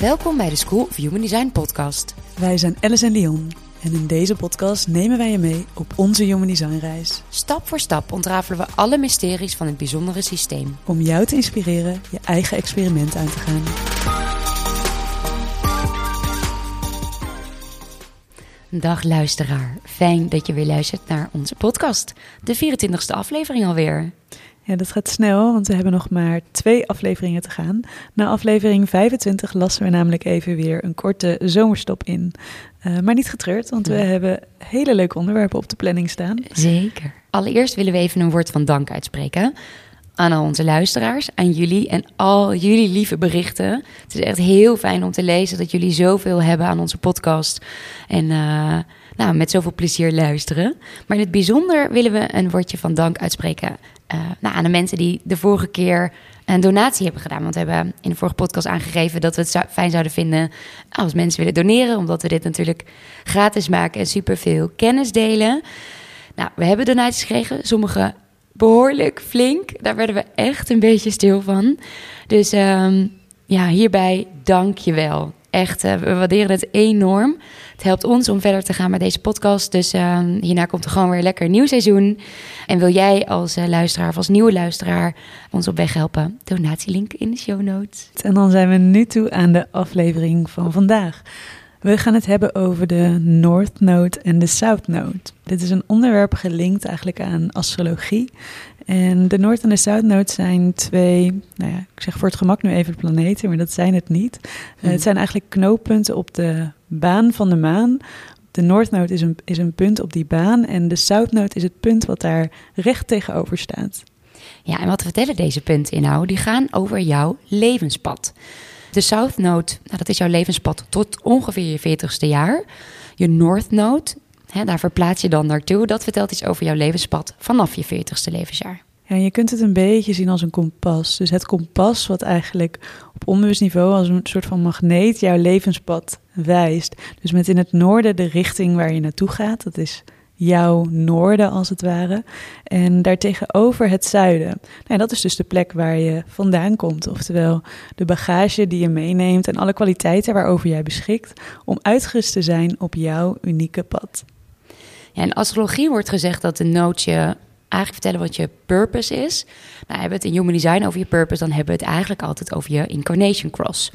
Welkom bij de School of Human Design podcast. Wij zijn Alice en Leon en in deze podcast nemen wij je mee op onze Human Design reis. Stap voor stap ontrafelen we alle mysteries van het bijzondere systeem. Om jou te inspireren je eigen experiment aan te gaan. Dag luisteraar, fijn dat je weer luistert naar onze podcast. De 24e aflevering alweer. Ja, dat gaat snel, want we hebben nog maar twee afleveringen te gaan. Na aflevering 25 lassen we namelijk even weer een korte zomerstop in. Uh, maar niet getreurd, want we hebben hele leuke onderwerpen op de planning staan. Zeker. Allereerst willen we even een woord van dank uitspreken aan al onze luisteraars, aan jullie en al jullie lieve berichten. Het is echt heel fijn om te lezen dat jullie zoveel hebben aan onze podcast en uh, nou, met zoveel plezier luisteren. Maar in het bijzonder willen we een woordje van dank uitspreken uh, nou, aan de mensen die de vorige keer een donatie hebben gedaan. Want we hebben in de vorige podcast aangegeven dat we het fijn zouden vinden als mensen willen doneren. Omdat we dit natuurlijk gratis maken en superveel kennis delen. Nou, we hebben donaties gekregen. Sommige behoorlijk flink. Daar werden we echt een beetje stil van. Dus um, ja, hierbij dank je wel. Echt, uh, we waarderen het enorm. Het helpt ons om verder te gaan met deze podcast. Dus uh, hierna komt er gewoon weer lekker nieuw seizoen. En wil jij als uh, luisteraar of als nieuwe luisteraar ons op weg helpen? Donatielink in de show notes. En dan zijn we nu toe aan de aflevering van vandaag. We gaan het hebben over de North Node en de South Node. Dit is een onderwerp gelinkt eigenlijk aan astrologie. En de Noord- en de South Node zijn twee, nou ja, ik zeg voor het gemak nu even planeten, maar dat zijn het niet. Uh, het zijn eigenlijk knooppunten op de baan van de maan. De North Node is een, is een punt op die baan en de South Node is het punt wat daar recht tegenover staat. Ja, en wat vertellen deze punten inhouden? Die gaan over jouw levenspad. De South Node, nou, dat is jouw levenspad tot ongeveer je 40ste jaar. Je North Node, hè, daar verplaats je dan naartoe. Dat vertelt iets over jouw levenspad vanaf je 40ste levensjaar. Ja, je kunt het een beetje zien als een kompas. Dus het kompas wat eigenlijk op onbewust niveau als een soort van magneet jouw levenspad wijst. Dus met in het noorden de richting waar je naartoe gaat. Dat is jouw noorden als het ware. En daartegenover het zuiden. Nou, dat is dus de plek waar je vandaan komt. Oftewel de bagage die je meeneemt en alle kwaliteiten waarover jij beschikt. Om uitgerust te zijn op jouw unieke pad. Ja, in astrologie wordt gezegd dat de nootje eigenlijk vertellen wat je purpose is. Nou, hebben we het in Human Design over je purpose, dan hebben we het eigenlijk altijd over je incarnation cross.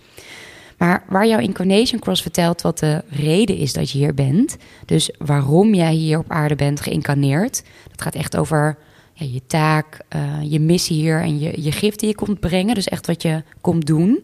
Maar waar jouw incarnation cross vertelt wat de reden is dat je hier bent, dus waarom jij hier op aarde bent geïncarneerd, dat gaat echt over ja, je taak, uh, je missie hier en je, je gift die je komt brengen, dus echt wat je komt doen.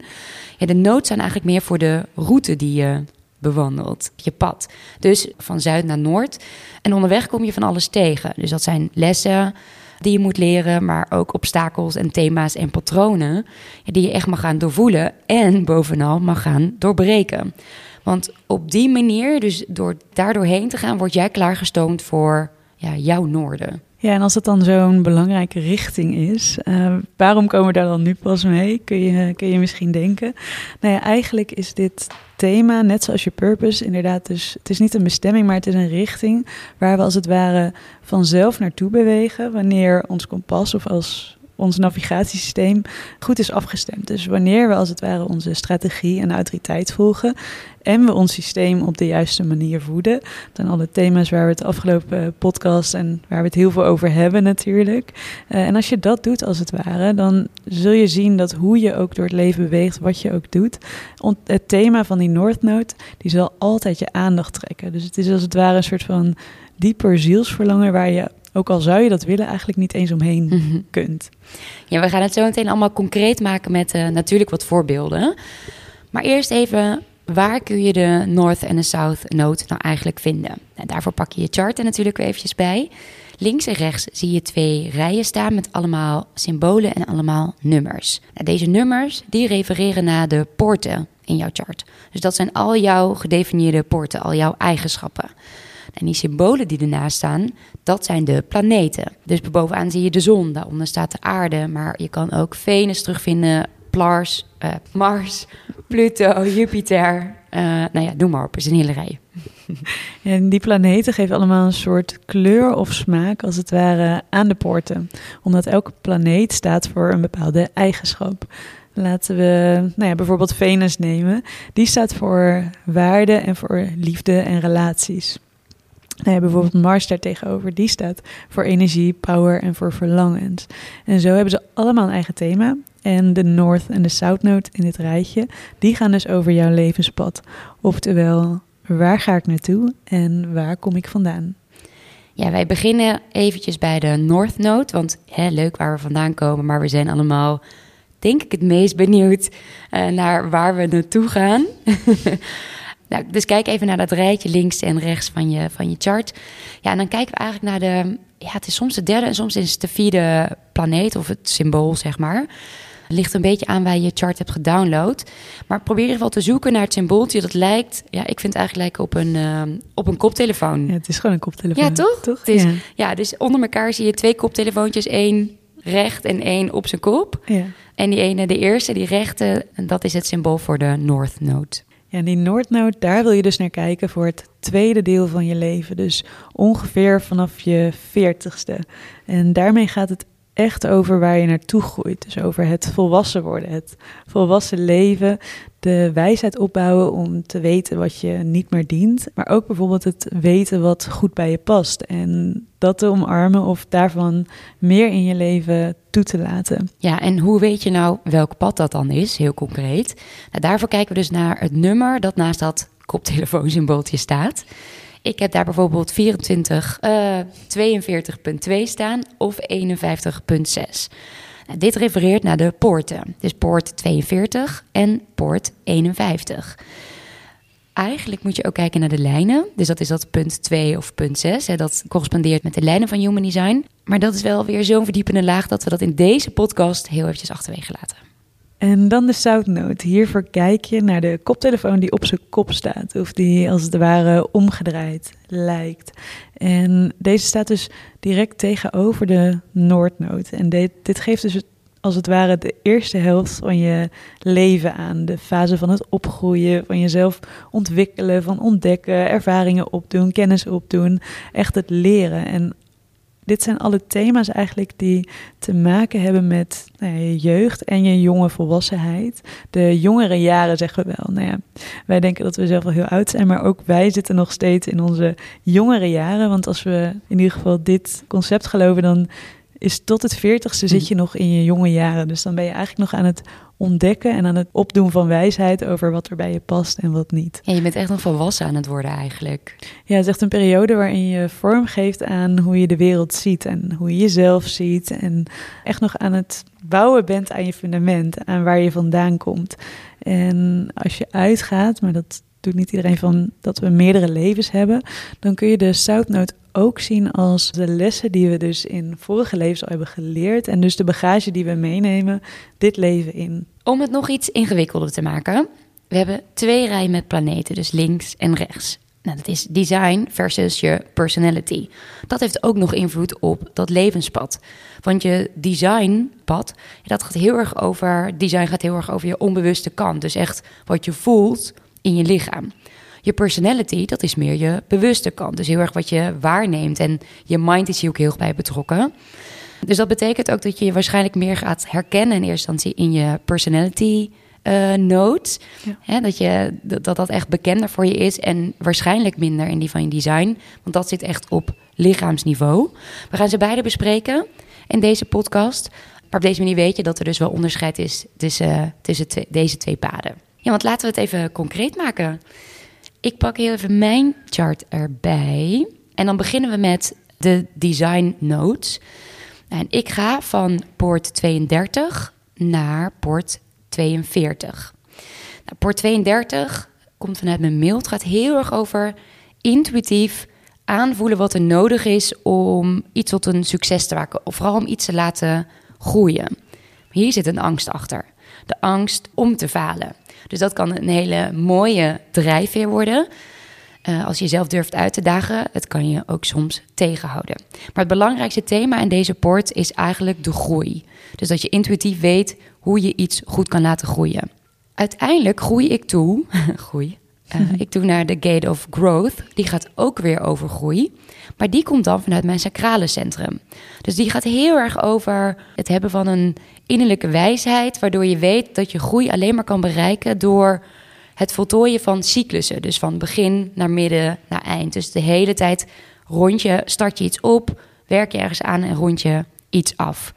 Ja, de nood zijn eigenlijk meer voor de route die je bewandelt, je pad. Dus van zuid naar noord. En onderweg kom je van alles tegen. Dus dat zijn lessen die je moet leren, maar ook obstakels en thema's en patronen die je echt mag gaan doorvoelen en bovenal mag gaan doorbreken. Want op die manier, dus door daar doorheen te gaan, word jij klaargestoomd voor ja, jouw noorden. Ja, en als het dan zo'n belangrijke richting is, uh, waarom komen we daar dan nu pas mee? Kun je, kun je misschien denken. Nou ja, eigenlijk is dit thema, net zoals je purpose, inderdaad, dus het is niet een bestemming, maar het is een richting waar we als het ware vanzelf naartoe bewegen wanneer ons kompas of als ons navigatiesysteem goed is afgestemd. Dus wanneer we als het ware onze strategie en autoriteit volgen en we ons systeem op de juiste manier voeden, dan alle thema's waar we het afgelopen podcast en waar we het heel veel over hebben natuurlijk. Uh, en als je dat doet als het ware, dan zul je zien dat hoe je ook door het leven beweegt, wat je ook doet, het thema van die North Node, die zal altijd je aandacht trekken. Dus het is als het ware een soort van dieper zielsverlangen waar je ook al zou je dat willen, eigenlijk niet eens omheen Mhm. kunt. Ja, we gaan het zo meteen allemaal concreet maken met uh, natuurlijk wat voorbeelden. Maar eerst even, waar kun je de North en de South Node nou eigenlijk vinden? Nou, daarvoor pak je je chart er natuurlijk weer eventjes bij. Links en rechts zie je twee rijen staan met allemaal symbolen en allemaal nummers. Nou, deze nummers die refereren naar de poorten in jouw chart. Dus dat zijn al jouw gedefinieerde poorten, al jouw eigenschappen. En die symbolen die ernaast staan, dat zijn de planeten. Dus bovenaan zie je de zon, daaronder staat de aarde. Maar je kan ook Venus terugvinden, Plars, uh, Mars, Pluto, Jupiter. Uh, nou ja, noem maar op, is een hele rij. En die planeten geven allemaal een soort kleur of smaak, als het ware, aan de poorten. Omdat elke planeet staat voor een bepaalde eigenschap. Laten we nou ja, bijvoorbeeld Venus nemen. Die staat voor waarde en voor liefde en relaties. Nou ja, bijvoorbeeld Mars daartegenover, die staat voor energie, power en voor verlangens. En zo hebben ze allemaal een eigen thema. En de North en de South Node in dit rijtje, die gaan dus over jouw levenspad. Oftewel, waar ga ik naartoe en waar kom ik vandaan? Ja, wij beginnen eventjes bij de North Node, want hè, leuk waar we vandaan komen, maar we zijn allemaal, denk ik, het meest benieuwd uh, naar waar we naartoe gaan. nou, dus kijk even naar dat rijtje links en rechts van je, van je chart. Ja, en dan kijken we eigenlijk naar de, ja, het is soms de derde en soms is het de vierde planeet of het symbool, zeg maar ligt een beetje aan waar je je chart hebt gedownload. Maar probeer in ieder geval te zoeken naar het symbooltje dat lijkt... Ja, ik vind het eigenlijk lijken op een, uh, op een koptelefoon. Ja, het is gewoon een koptelefoon. Ja, toch? toch? Het is, ja. ja, dus onder elkaar zie je twee koptelefoontjes. één recht en één op zijn kop. Ja. En die ene, de eerste, die rechte, dat is het symbool voor de North Node. Ja, die Node, daar wil je dus naar kijken voor het tweede deel van je leven. Dus ongeveer vanaf je veertigste. En daarmee gaat het echt over waar je naartoe groeit. Dus over het volwassen worden, het volwassen leven, de wijsheid opbouwen om te weten wat je niet meer dient. Maar ook bijvoorbeeld het weten wat goed bij je past. En dat te omarmen of daarvan meer in je leven toe te laten. Ja, en hoe weet je nou welk pad dat dan is, heel concreet? Nou, daarvoor kijken we dus naar het nummer dat naast dat koptelefoonsymbooltje staat. Ik heb daar bijvoorbeeld 24, uh, 42.2 staan of 51.6. Nou, dit refereert naar de poorten. Dus poort 42 en poort 51. Eigenlijk moet je ook kijken naar de lijnen. Dus dat is dat punt 2 of punt 6. Hè, dat correspondeert met de lijnen van Human Design. Maar dat is wel weer zo'n verdiepende laag dat we dat in deze podcast heel eventjes achterwege laten. En dan de South Note. Hiervoor kijk je naar de koptelefoon die op zijn kop staat. Of die als het ware omgedraaid lijkt. En deze staat dus direct tegenover de Noordnoot. En dit, dit geeft dus als het ware de eerste helft van je leven aan. De fase van het opgroeien, van jezelf ontwikkelen, van ontdekken, ervaringen opdoen, kennis opdoen. Echt het leren. En dit zijn alle thema's eigenlijk die te maken hebben met nou ja, je jeugd en je jonge volwassenheid. De jongere jaren zeggen we wel. Nou ja, wij denken dat we zelf wel heel oud zijn, maar ook wij zitten nog steeds in onze jongere jaren. Want als we in ieder geval dit concept geloven, dan is tot het veertigste zit je nog in je jonge jaren. Dus dan ben je eigenlijk nog aan het ontdekken en aan het opdoen van wijsheid over wat er bij je past en wat niet. Ja, je bent echt nog volwassen aan het worden eigenlijk. Ja, het is echt een periode waarin je vorm geeft aan hoe je de wereld ziet en hoe je jezelf ziet. En echt nog aan het bouwen bent aan je fundament, aan waar je vandaan komt. En als je uitgaat, maar dat doet niet iedereen van dat we meerdere levens hebben, dan kun je de South ook zien als de lessen die we dus in vorige levens al hebben geleerd. En dus de bagage die we meenemen dit leven in. Om het nog iets ingewikkelder te maken, we hebben twee rijen met planeten, dus links en rechts. Nou, dat is design versus je personality. Dat heeft ook nog invloed op dat levenspad. Want je designpad, dat gaat heel erg over. Design gaat heel erg over je onbewuste kant. Dus echt wat je voelt in je lichaam. Je personality, dat is meer je bewuste kant. Dus heel erg wat je waarneemt. En je mind is hier ook heel erg bij betrokken. Dus dat betekent ook dat je je waarschijnlijk meer gaat herkennen in eerste instantie in je personality uh, notes. Ja. dat, je, dat dat echt bekender voor je is en waarschijnlijk minder in die van je design. Want dat zit echt op lichaamsniveau. We gaan ze beide bespreken in deze podcast. Maar op deze manier weet je dat er dus wel onderscheid is tussen, tussen deze twee paden. Ja, want laten we het even concreet maken. Ik pak heel even mijn chart erbij. En dan beginnen we met de design notes. En ik ga van poort 32 naar poort 42. Nou, poort 32 komt vanuit mijn mail. Het gaat heel erg over intuïtief aanvoelen wat er nodig is om iets tot een succes te maken. Of vooral om iets te laten groeien. Hier zit een angst achter. De angst om te falen. Dus dat kan een hele mooie drijfveer worden. Uh, als je jezelf durft uit te dagen, het kan je ook soms tegenhouden. Maar het belangrijkste thema in deze poort is eigenlijk de groei. Dus dat je intuïtief weet hoe je iets goed kan laten groeien. Uiteindelijk groei ik toe, groei, Uh, ik doe naar de Gate of Growth. Die gaat ook weer over groei. Maar die komt dan vanuit mijn sacrale centrum. Dus die gaat heel erg over het hebben van een innerlijke wijsheid. Waardoor je weet dat je groei alleen maar kan bereiken door het voltooien van cyclussen. Dus van begin naar midden naar eind. Dus de hele tijd rond je, start je iets op, werk je ergens aan en rond je iets af.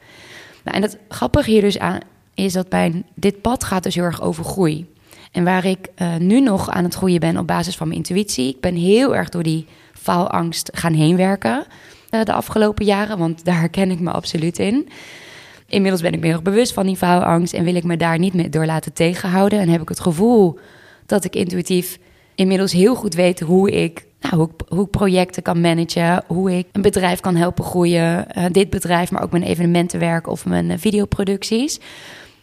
Nou, en het grappige hier dus aan is dat bij dit pad gaat dus heel erg over groei. En waar ik uh, nu nog aan het groeien ben op basis van mijn intuïtie. Ik ben heel erg door die faalangst gaan heen werken uh, de afgelopen jaren, want daar herken ik me absoluut in. Inmiddels ben ik me heel erg bewust van die faalangst en wil ik me daar niet meer door laten tegenhouden. En heb ik het gevoel dat ik intuïtief inmiddels heel goed weet hoe ik, nou, hoe, ik, projecten kan managen, hoe ik een bedrijf kan helpen groeien. Uh, dit bedrijf, maar ook mijn evenementenwerk of mijn uh, videoproducties.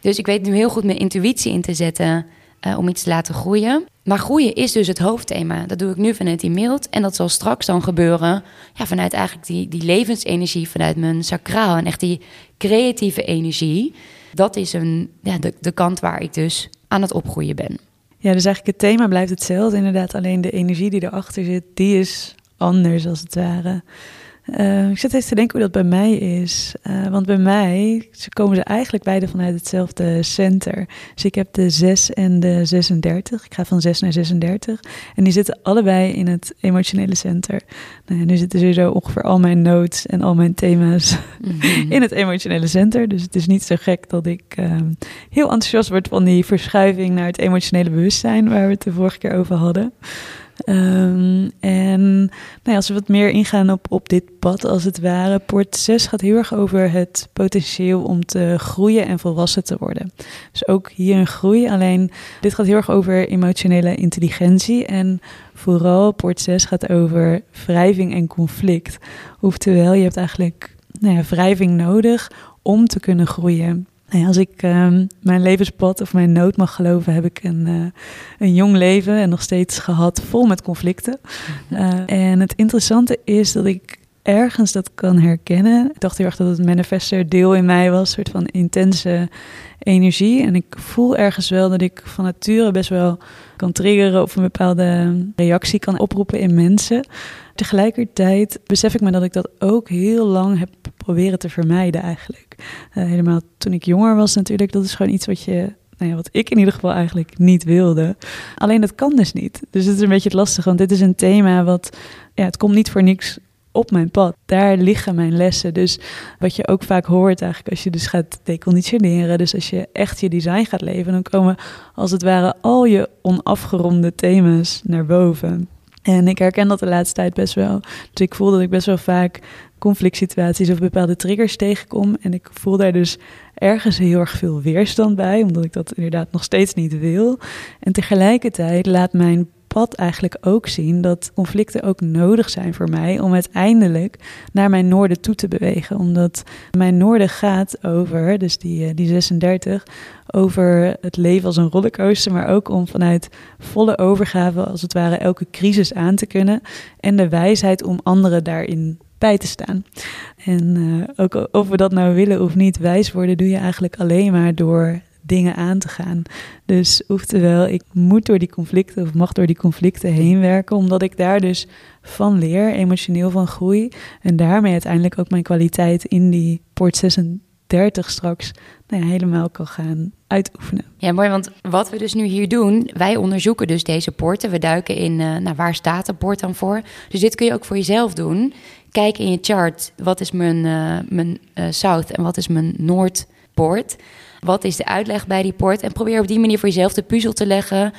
Dus ik weet nu heel goed mijn intuïtie in te zetten uh, om iets te laten groeien. Maar groeien is dus het hoofdthema. Dat doe ik nu vanuit die mild. En dat zal straks dan gebeuren ja, vanuit eigenlijk die, die levensenergie, vanuit mijn sacraal. En echt die creatieve energie. Dat is een, ja, de, de kant waar ik dus aan het opgroeien ben. Ja, dus eigenlijk het thema blijft hetzelfde. Inderdaad, alleen de energie die erachter zit, die is anders als het ware. Uh, ik zit even te denken hoe dat bij mij is. Uh, want bij mij ze komen ze eigenlijk beide vanuit hetzelfde center. Dus ik heb de 6 en de 36. Ik ga van 6 naar 36. En die zitten allebei in het emotionele center. Nou ja, nu zitten sowieso ongeveer al mijn notes en al mijn thema's mm -hmm. in het emotionele center. Dus het is niet zo gek dat ik uh, heel enthousiast word van die verschuiving naar het emotionele bewustzijn, waar we het de vorige keer over hadden. Um, en nou als we wat meer ingaan op, op dit pad, als het ware, Poort 6 gaat heel erg over het potentieel om te groeien en volwassen te worden. Dus ook hier een groei, alleen dit gaat heel erg over emotionele intelligentie. En vooral Poort 6 gaat over wrijving en conflict. Oftewel, je hebt eigenlijk nou ja, wrijving nodig om te kunnen groeien. Nee, als ik uh, mijn levenspad of mijn nood mag geloven, heb ik een, uh, een jong leven en nog steeds gehad vol met conflicten. Uh, en het interessante is dat ik ergens dat kan herkennen. Ik dacht heel erg dat het manifester deel in mij was, een soort van intense energie. En ik voel ergens wel dat ik van nature best wel kan triggeren of een bepaalde reactie kan oproepen in mensen. Tegelijkertijd besef ik me dat ik dat ook heel lang heb proberen te vermijden eigenlijk. Uh, helemaal toen ik jonger was natuurlijk, dat is gewoon iets wat je nou ja, wat ik in ieder geval eigenlijk niet wilde. Alleen dat kan dus niet. Dus het is een beetje het lastige, want dit is een thema wat, ja, het komt niet voor niks op mijn pad. Daar liggen mijn lessen. Dus wat je ook vaak hoort eigenlijk als je dus gaat deconditioneren. Dus als je echt je design gaat leven, dan komen als het ware al je onafgeronde thema's naar boven. En ik herken dat de laatste tijd best wel. Dus ik voel dat ik best wel vaak conflict situaties of bepaalde triggers tegenkom. En ik voel daar dus ergens heel erg veel weerstand bij, omdat ik dat inderdaad nog steeds niet wil. En tegelijkertijd laat mijn pad eigenlijk ook zien dat conflicten ook nodig zijn voor mij om uiteindelijk naar mijn noorden toe te bewegen. Omdat mijn noorden gaat over, dus die, die 36, over het leven als een rollercoaster, maar ook om vanuit volle overgave, als het ware, elke crisis aan te kunnen. En de wijsheid om anderen daarin bij te staan. En uh, ook of we dat nou willen of niet, wijs worden doe je eigenlijk alleen maar door dingen aan te gaan. Dus oftewel, ik moet door die conflicten of mag door die conflicten heen werken, omdat ik daar dus van leer, emotioneel van groei. En daarmee uiteindelijk ook mijn kwaliteit in die port 36 straks nou ja, helemaal kan gaan uitoefenen. Ja, mooi, want wat we dus nu hier doen, wij onderzoeken dus deze poorten. We duiken in, uh, nou, waar staat de poort dan voor? Dus dit kun je ook voor jezelf doen. Kijk in je chart, wat is mijn, uh, mijn uh, south en wat is mijn noordpoort? Wat is de uitleg bij die poort? En probeer op die manier voor jezelf de puzzel te leggen.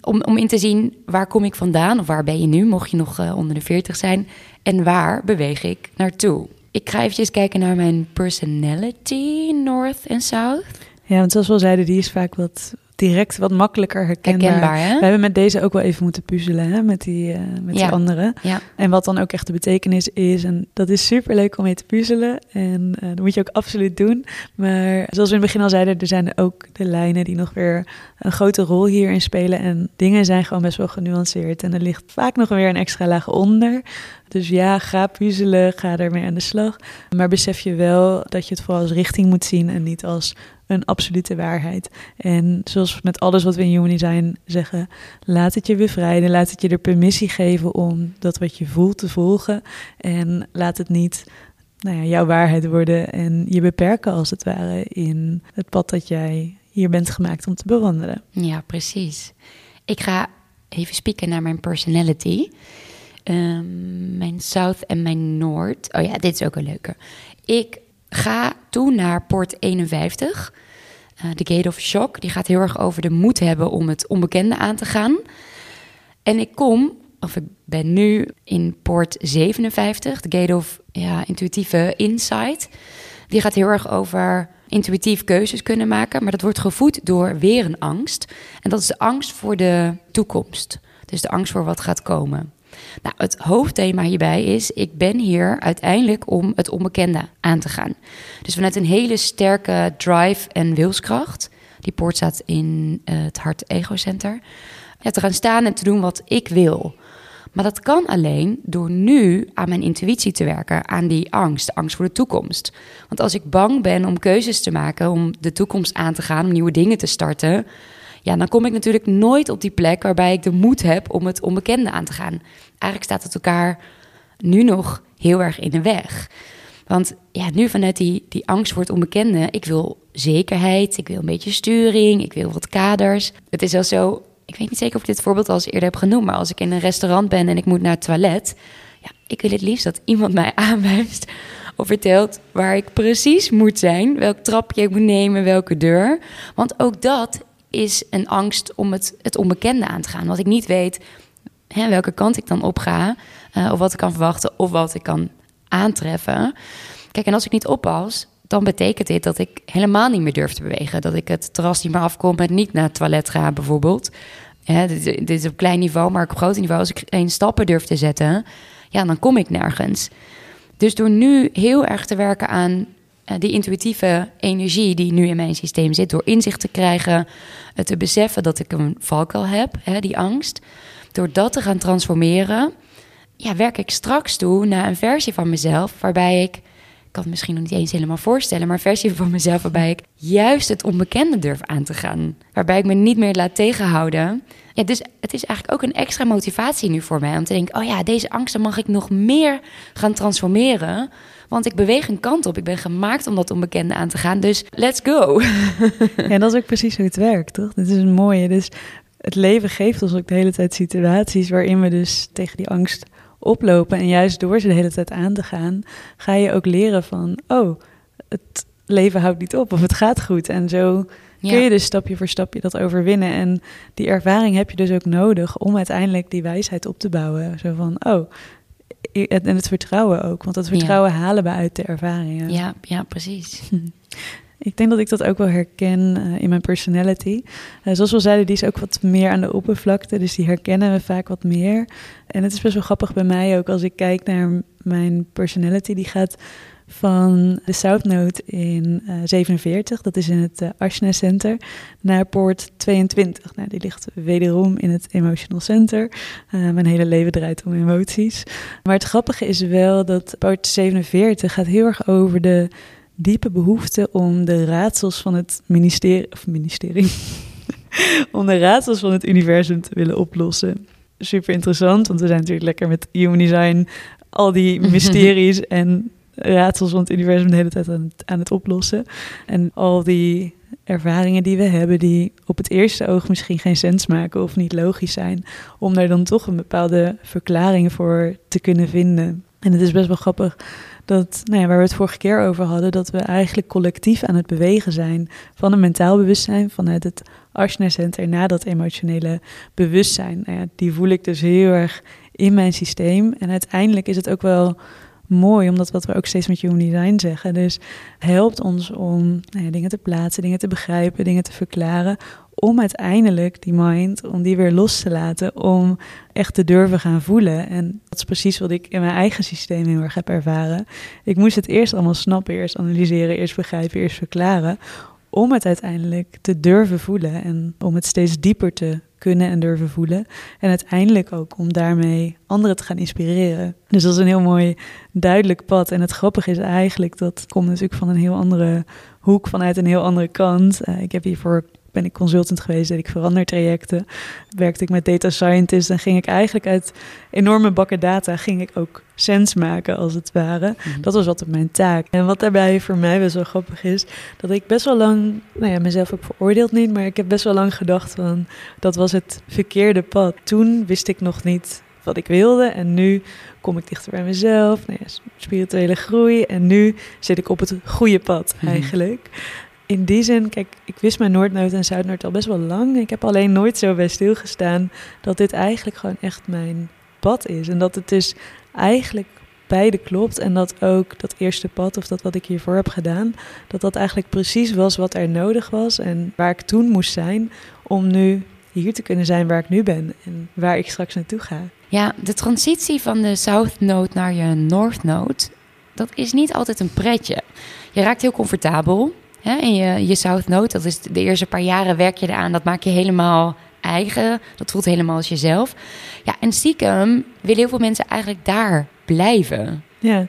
Om, om in te zien waar kom ik vandaan of waar ben je nu, mocht je nog uh, onder de 40 zijn. En waar beweeg ik naartoe? Ik ga even kijken naar mijn personality, North en South. Ja, want zoals we al zeiden, die is vaak wat direct wat makkelijker herkenbaar. herkenbaar hè? We hebben met deze ook wel even moeten puzzelen, hè? met, die, uh, met ja. die andere. Ja. En wat dan ook echt de betekenis is. En dat is super leuk om mee te puzzelen. En uh, dat moet je ook absoluut doen. Maar zoals we in het begin al zeiden, er zijn ook de lijnen die nog weer een grote rol hierin spelen. En dingen zijn gewoon best wel genuanceerd. En er ligt vaak nog weer een extra laag onder. Dus ja, ga puzzelen, ga ermee aan de slag. Maar besef je wel dat je het vooral als richting moet zien en niet als een absolute waarheid. En zoals met alles wat we in Human Design zeggen, laat het je bevrijden, laat het je de permissie geven om dat wat je voelt te volgen. En laat het niet nou ja, jouw waarheid worden en je beperken als het ware in het pad dat jij hier bent gemaakt om te bewandelen. Ja, precies. Ik ga even spieken naar mijn personality. Ehm, mijn South en mijn Noord. Oh ja, dit is ook een leuke. Ik ga toe naar Port 51. Uh, de Gate of Shock. Die gaat heel erg over de moed hebben om het onbekende aan te gaan. En ik kom, of ik ben nu in Port 57. De Gate of ja, Intuïtieve Insight. Die gaat heel erg over intuïtief keuzes kunnen maken. Maar dat wordt gevoed door weer een angst. En dat is de angst voor de toekomst. Dus de angst voor wat gaat komen. Nou, het hoofdthema hierbij is: ik ben hier uiteindelijk om het onbekende aan te gaan. Dus vanuit een hele sterke drive en wilskracht. Die poort staat in uh, het Hart Ego Center. Ja, te gaan staan en te doen wat ik wil. Maar dat kan alleen door nu aan mijn intuïtie te werken, aan die angst, angst voor de toekomst. Want als ik bang ben om keuzes te maken, om de toekomst aan te gaan, om nieuwe dingen te starten, ja, dan kom ik natuurlijk nooit op die plek waarbij ik de moed heb om het onbekende aan te gaan. Eigenlijk staat het elkaar nu nog heel erg in de weg. Want ja, nu vanuit die, die angst voor het onbekende, ik wil zekerheid, ik wil een beetje sturing, ik wil wat kaders. Het is al zo, ik weet niet zeker of ik dit voorbeeld al eens eerder heb genoemd, maar als ik in een restaurant ben en ik moet naar het toilet, ja, ik wil het liefst dat iemand mij aanwijst of vertelt waar ik precies moet zijn, welk trapje ik moet nemen, welke deur. Want ook dat is een angst om het, het onbekende aan te gaan. Wat ik niet weet, hè, welke kant ik dan op ga, uh, of wat ik kan verwachten, of wat ik kan aantreffen. Kijk, en als ik niet oppas, dan betekent dit dat ik helemaal niet meer durf te bewegen. Dat ik het terras niet meer afkom en niet naar het toilet ga, bijvoorbeeld. Dit, dit, is op klein niveau, maar op groot niveau, als ik geen stappen durf te zetten, ja, dan kom ik nergens. Dus door nu heel erg te werken aan die intuïtieve energie die nu in mijn systeem zit, door inzicht te krijgen, uh, te beseffen dat ik een valkuil heb, hè, die angst, door dat te gaan transformeren, ja, werk ik straks toe naar een versie van mezelf waarbij ik misschien nog niet eens helemaal voorstellen, maar versie van mezelf waarbij ik juist het onbekende durf aan te gaan. Waarbij ik me niet meer laat tegenhouden. Ja, dus het is eigenlijk ook een extra motivatie nu voor mij om te denken: oh ja, deze angsten mag ik nog meer gaan transformeren. Want ik beweeg een kant op. Ik ben gemaakt om dat onbekende aan te gaan. Dus let's go. Ja, dat is ook precies hoe het werkt, toch? Dit is een mooie. Dus het leven geeft ons ook de hele tijd situaties waarin we dus tegen die angst oplopen. En juist door ze de hele tijd aan te gaan, ga je ook leren van, oh, het leven houdt niet op of het gaat goed. En zo kun je dus stapje voor stapje dat overwinnen. En die ervaring heb je dus ook nodig om uiteindelijk die wijsheid op te bouwen. Zo van, oh, en het vertrouwen ook. Want dat vertrouwen halen we uit de ervaringen. Ja, ja precies. Ik denk dat ik dat ook wel herken uh, in mijn personality. Uh, zoals we zeiden, die is ook wat meer aan de oppervlakte. Dus die herkennen we vaak wat meer. En het is best wel grappig bij mij ook als ik kijk naar mijn personality. Die gaat van de South Node in uh, 47, dat is in het uh, Ashna Center, naar poort 22. Nou, die ligt wederom in het Emotional Center. Mijn hele leven draait om emoties. Maar het grappige is wel dat poort 47 gaat heel erg over de diepe behoefte om de raadsels van het ministerie, of ministerie, om de raadsels van het universum te willen oplossen. Super interessant, want we zijn natuurlijk lekker met human design, al die mysteries en raadsels van het universum de hele tijd aan het, aan het oplossen. En al die ervaringen die we hebben, die op het eerste oog misschien geen sens maken of niet logisch zijn, om daar dan toch een bepaalde verklaring voor te kunnen vinden. En het is best wel grappig dat, nou ja, waar we het vorige keer over hadden, dat we eigenlijk collectief aan het bewegen zijn van een mentaal bewustzijn, vanuit het Ashna Center naar dat emotionele bewustzijn. Nou ja, die voel ik dus heel erg in mijn systeem. En uiteindelijk is het ook wel mooi, omdat wat we ook steeds met Human Design zeggen. Dus helpt ons om nou ja, dingen te plaatsen, dingen te begrijpen, dingen te verklaren. Om uiteindelijk die mind, om die weer los te laten, om echt te durven gaan voelen. En dat is precies wat ik in mijn eigen systeem heel erg heb ervaren. Ik moest het eerst allemaal snappen, eerst analyseren, eerst begrijpen, eerst verklaren. Om het uiteindelijk te durven voelen en om het steeds dieper te kunnen en durven voelen. En uiteindelijk ook om daarmee anderen te gaan inspireren. Dus dat is een heel mooi duidelijk pad. En het grappige is eigenlijk, dat komt natuurlijk van een heel andere hoek vanuit een heel andere kant. Uh, ik heb hiervoor ben ik consultant geweest, deed ik verandertrajecten. Werkte ik met data scientists en ging ik eigenlijk uit enorme bakken data ging ik ook sens maken als het ware. Mhm. Dat was altijd mijn taak. En wat daarbij voor mij best wel grappig is, dat ik best wel lang, nou ja, mezelf ook veroordeeld niet, maar ik heb best wel lang gedacht van dat was het verkeerde pad. Toen wist ik nog niet wat ik wilde en nu kom ik dichter bij mezelf, nou ja, spirituele groei en nu zit ik op het goede pad mhm. eigenlijk in die zin, kijk, ik wist mijn Noordnood en Zuidnoord al best wel lang. Ik heb alleen nooit zo bij stilgestaan dat dit eigenlijk gewoon echt mijn pad is. En dat het dus eigenlijk beide klopt. En dat ook dat eerste pad, of dat wat ik hiervoor heb gedaan, dat dat eigenlijk precies was wat er nodig was. En waar ik toen moest zijn om nu hier te kunnen zijn waar ik nu ben en waar ik straks naartoe ga. Ja, de transitie van de South Node naar je North Node, dat is niet altijd een pretje. Je raakt heel comfortabel. En je, je South Node, dat is de eerste paar jaren werk je eraan. Dat maak je helemaal eigen. Dat voelt helemaal als jezelf. Ja, en stiekem willen heel veel mensen eigenlijk daar blijven. Ja,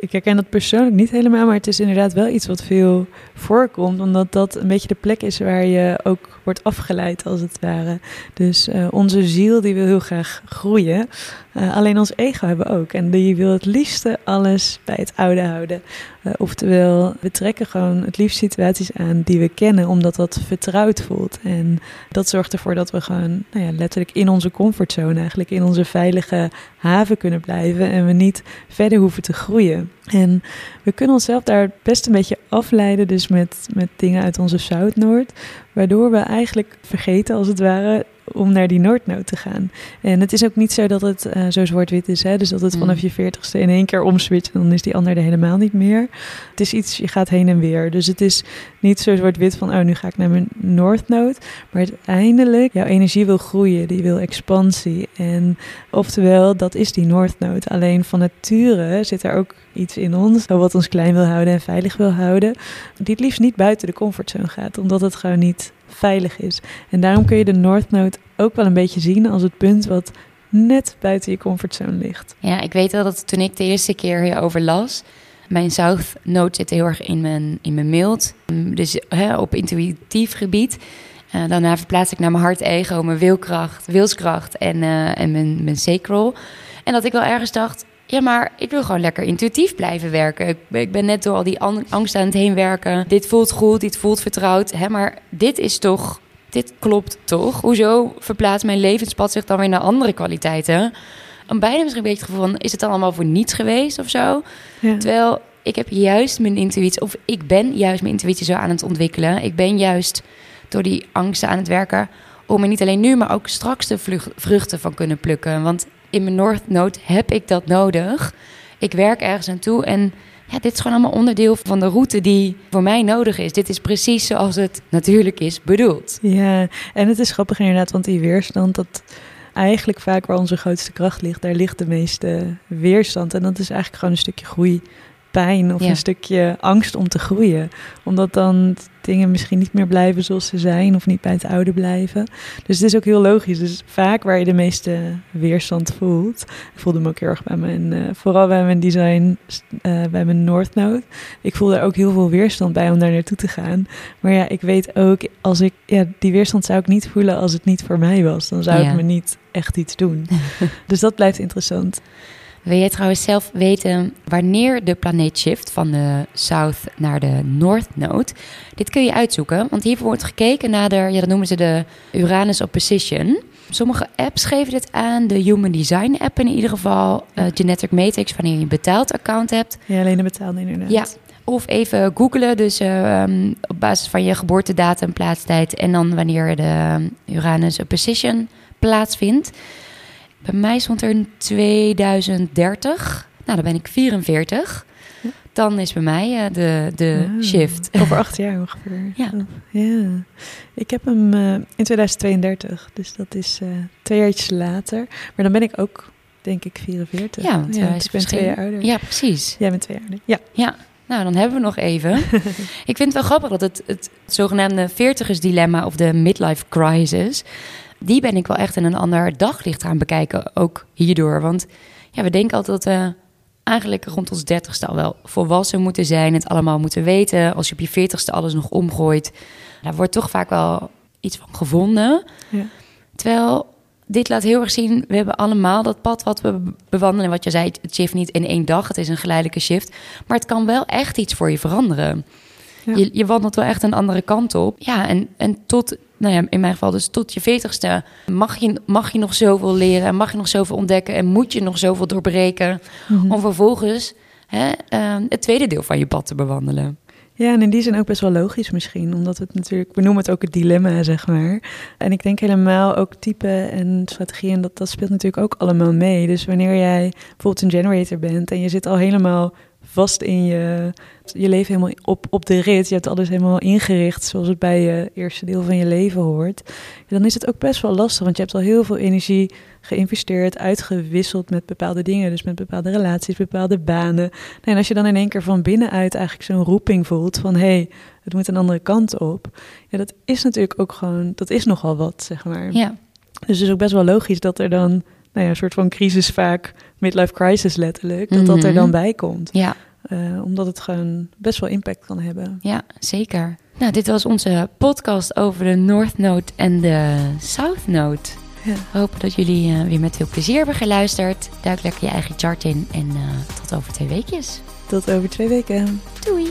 ik herken dat persoonlijk niet helemaal, maar het is inderdaad wel iets wat veel voorkomt, omdat dat een beetje de plek is waar je ook wordt afgeleid, als het ware. Dus uh, onze ziel die wil heel graag groeien, uh, alleen ons ego hebben ook. En die wil het liefste alles bij het oude houden. Uh, oftewel, we trekken gewoon het liefst situaties aan die we kennen, omdat dat vertrouwd voelt. En dat zorgt ervoor dat we gewoon nou ja, letterlijk in onze comfortzone, eigenlijk in onze veilige haven kunnen blijven en we niet verder hoeven te groeien. En we kunnen onszelf daar best een beetje afleiden, dus met, met dingen uit onze Zuid-Noord, waardoor we eigenlijk vergeten, als het ware, om naar die Noordnood te gaan. En het is ook niet zo dat het uh, zo zwart-wit is. Hè? Dus dat het mm. vanaf je veertigste in één keer omswitcht en dan is die ander er helemaal niet meer. Het is iets, je gaat heen en weer. Dus het is niet zo zwart-wit van, oh, nu ga ik naar mijn Noordnood. Maar uiteindelijk, jouw energie wil groeien, die wil expansie. En oftewel, dat is die Noordnood. Alleen van nature zit er ook iets in ons, wat ons klein wil houden en veilig wil houden, die het liefst niet buiten de comfortzone gaat, omdat het gewoon niet veilig is. En daarom kun je de North Node ook wel een beetje zien als het punt wat net buiten je comfortzone ligt. Ja, ik weet wel dat toen ik de eerste keer hierover las, mijn South Node zit heel erg in mijn, in mijn mild, dus hè, op intuïtief gebied. Uh, daarna verplaats ik naar mijn hart, ego, mijn wilkracht, wilskracht en, uh, en mijn, mijn sacral. En dat ik wel ergens dacht, ja, maar ik wil gewoon lekker intuïtief blijven werken. Ik, ben net door al die angst aan het heen werken. Dit voelt goed, dit voelt vertrouwd. Hè, maar dit is toch, dit klopt toch? Hoezo verplaatst mijn levenspad zich dan weer naar andere kwaliteiten? En bijna misschien een beetje het gevoel van, is het dan allemaal voor niets geweest of zo? Terwijl ik heb juist mijn intuïtie, of ik ben juist mijn intuïtie zo aan het ontwikkelen. Ik ben juist door die angsten aan het werken om er niet alleen nu, maar ook straks de vruchten van kunnen plukken. Want in mijn Node heb ik dat nodig. Ik werk ergens aan toe en ja, dit is gewoon allemaal onderdeel van de route die voor mij nodig is. Dit is precies zoals het natuurlijk is bedoeld. Ja, en het is grappig inderdaad, want die weerstand, dat eigenlijk vaak waar onze grootste kracht ligt, daar ligt de meeste weerstand. En dat is eigenlijk gewoon een stukje groei pijn of een stukje angst om te groeien. Omdat dan dingen misschien niet meer blijven zoals ze zijn of niet bij het oude blijven. Dus het is ook heel logisch. Dus vaak waar je de meeste weerstand voelt. Ik voelde me ook heel erg bij mijn, uh, vooral bij mijn design, uh, bij mijn North Node. Ik voelde er ook heel veel weerstand bij om daar naartoe te gaan. Maar ja, ik weet ook, als ik, ja, die weerstand zou ik niet voelen als het niet voor mij was. Dan zou ik me niet echt iets doen. dus dat blijft interessant. Wil jij trouwens zelf weten wanneer de planeet shift van de South naar de North Node? Dit kun je uitzoeken, want hiervoor wordt gekeken naar de, ja, dat noemen ze de Uranus opposition. Sommige apps geven dit aan, de Human Design app in ieder geval, uh, Genetic Matrix wanneer je een betaald account hebt. Ja, alleen een betaald inderdaad. Ja, of even googlen, dus uh, op basis van je geboortedatum, plaatstijd en dan wanneer de Uranus opposition plaatsvindt. Bij mij stond er 2030. Nou, dan ben ik 44. Dan is bij mij uh, de, de shift. Over acht jaar ongeveer. Ja. ja. Ik heb hem uh, in 2032, dus dat is uh, twee jaar later. Maar dan ben ik ook, denk ik, 44. Ja, want ja, ik ben twee jaar ouder. Ja, precies. Jij bent twee jaar ouder. Ja. Ja. Nou, dan hebben we nog even. ik vind het wel grappig dat het, het zogenaamde veertigersdilemma of de midlife crisis die ben ik wel echt in een ander daglicht gaan bekijken. Ook hierdoor. Want ja, we denken altijd dat we eigenlijk rond ons dertigste al wel volwassen moeten zijn, het allemaal moeten weten. Als je op je veertigste alles nog omgooit, daar wordt toch vaak wel iets van gevonden. Ja. Terwijl dit laat heel erg zien, we hebben allemaal dat pad wat we bewandelen. Wat je zei, het shift niet in één dag, het is een geleidelijke shift. Maar het kan wel echt iets voor je veranderen. Ja. Je, je wandelt wel echt een andere kant op. Ja, en, en tot, nou ja, in mijn geval dus tot je veertigste mag je, mag je nog zoveel leren en mag je nog zoveel ontdekken en moet je nog zoveel doorbreken Mhm. om vervolgens hè, eh, het tweede deel van je pad te bewandelen. Ja, en in die zin ook best wel logisch misschien, omdat het natuurlijk, we noemen het ook het dilemma, zeg maar. En ik denk helemaal ook type en strategieën, dat, dat speelt natuurlijk ook allemaal mee. Dus wanneer jij bijvoorbeeld een generator bent en je zit al helemaal vast in je, je leven helemaal op, op de rit, je hebt alles helemaal ingericht zoals het bij je eerste deel van je leven hoort, dan is het ook best wel lastig, want je hebt al heel veel energie geïnvesteerd, uitgewisseld met bepaalde dingen, dus met bepaalde relaties, bepaalde banen. En als je dan in één keer van binnenuit eigenlijk zo'n roeping voelt van hé, hey, het moet een andere kant op. Ja, dat is natuurlijk ook gewoon, dat is nogal wat, zeg maar. Ja, Dus het is ook best wel logisch dat er dan, nou ja, een soort van crisis vaak, midlife crisis letterlijk, dat dat er Mhm. dan bij komt. ja, Eh, omdat het gewoon best wel impact kan hebben. ja, zeker. Nou, dit was onze podcast over de North Node en de South Node. Ja. We hopen dat jullie eh, weer met veel plezier hebben geluisterd. Duik lekker je eigen chart in en eh, tot over twee weekjes. Tot over twee weken. Doei!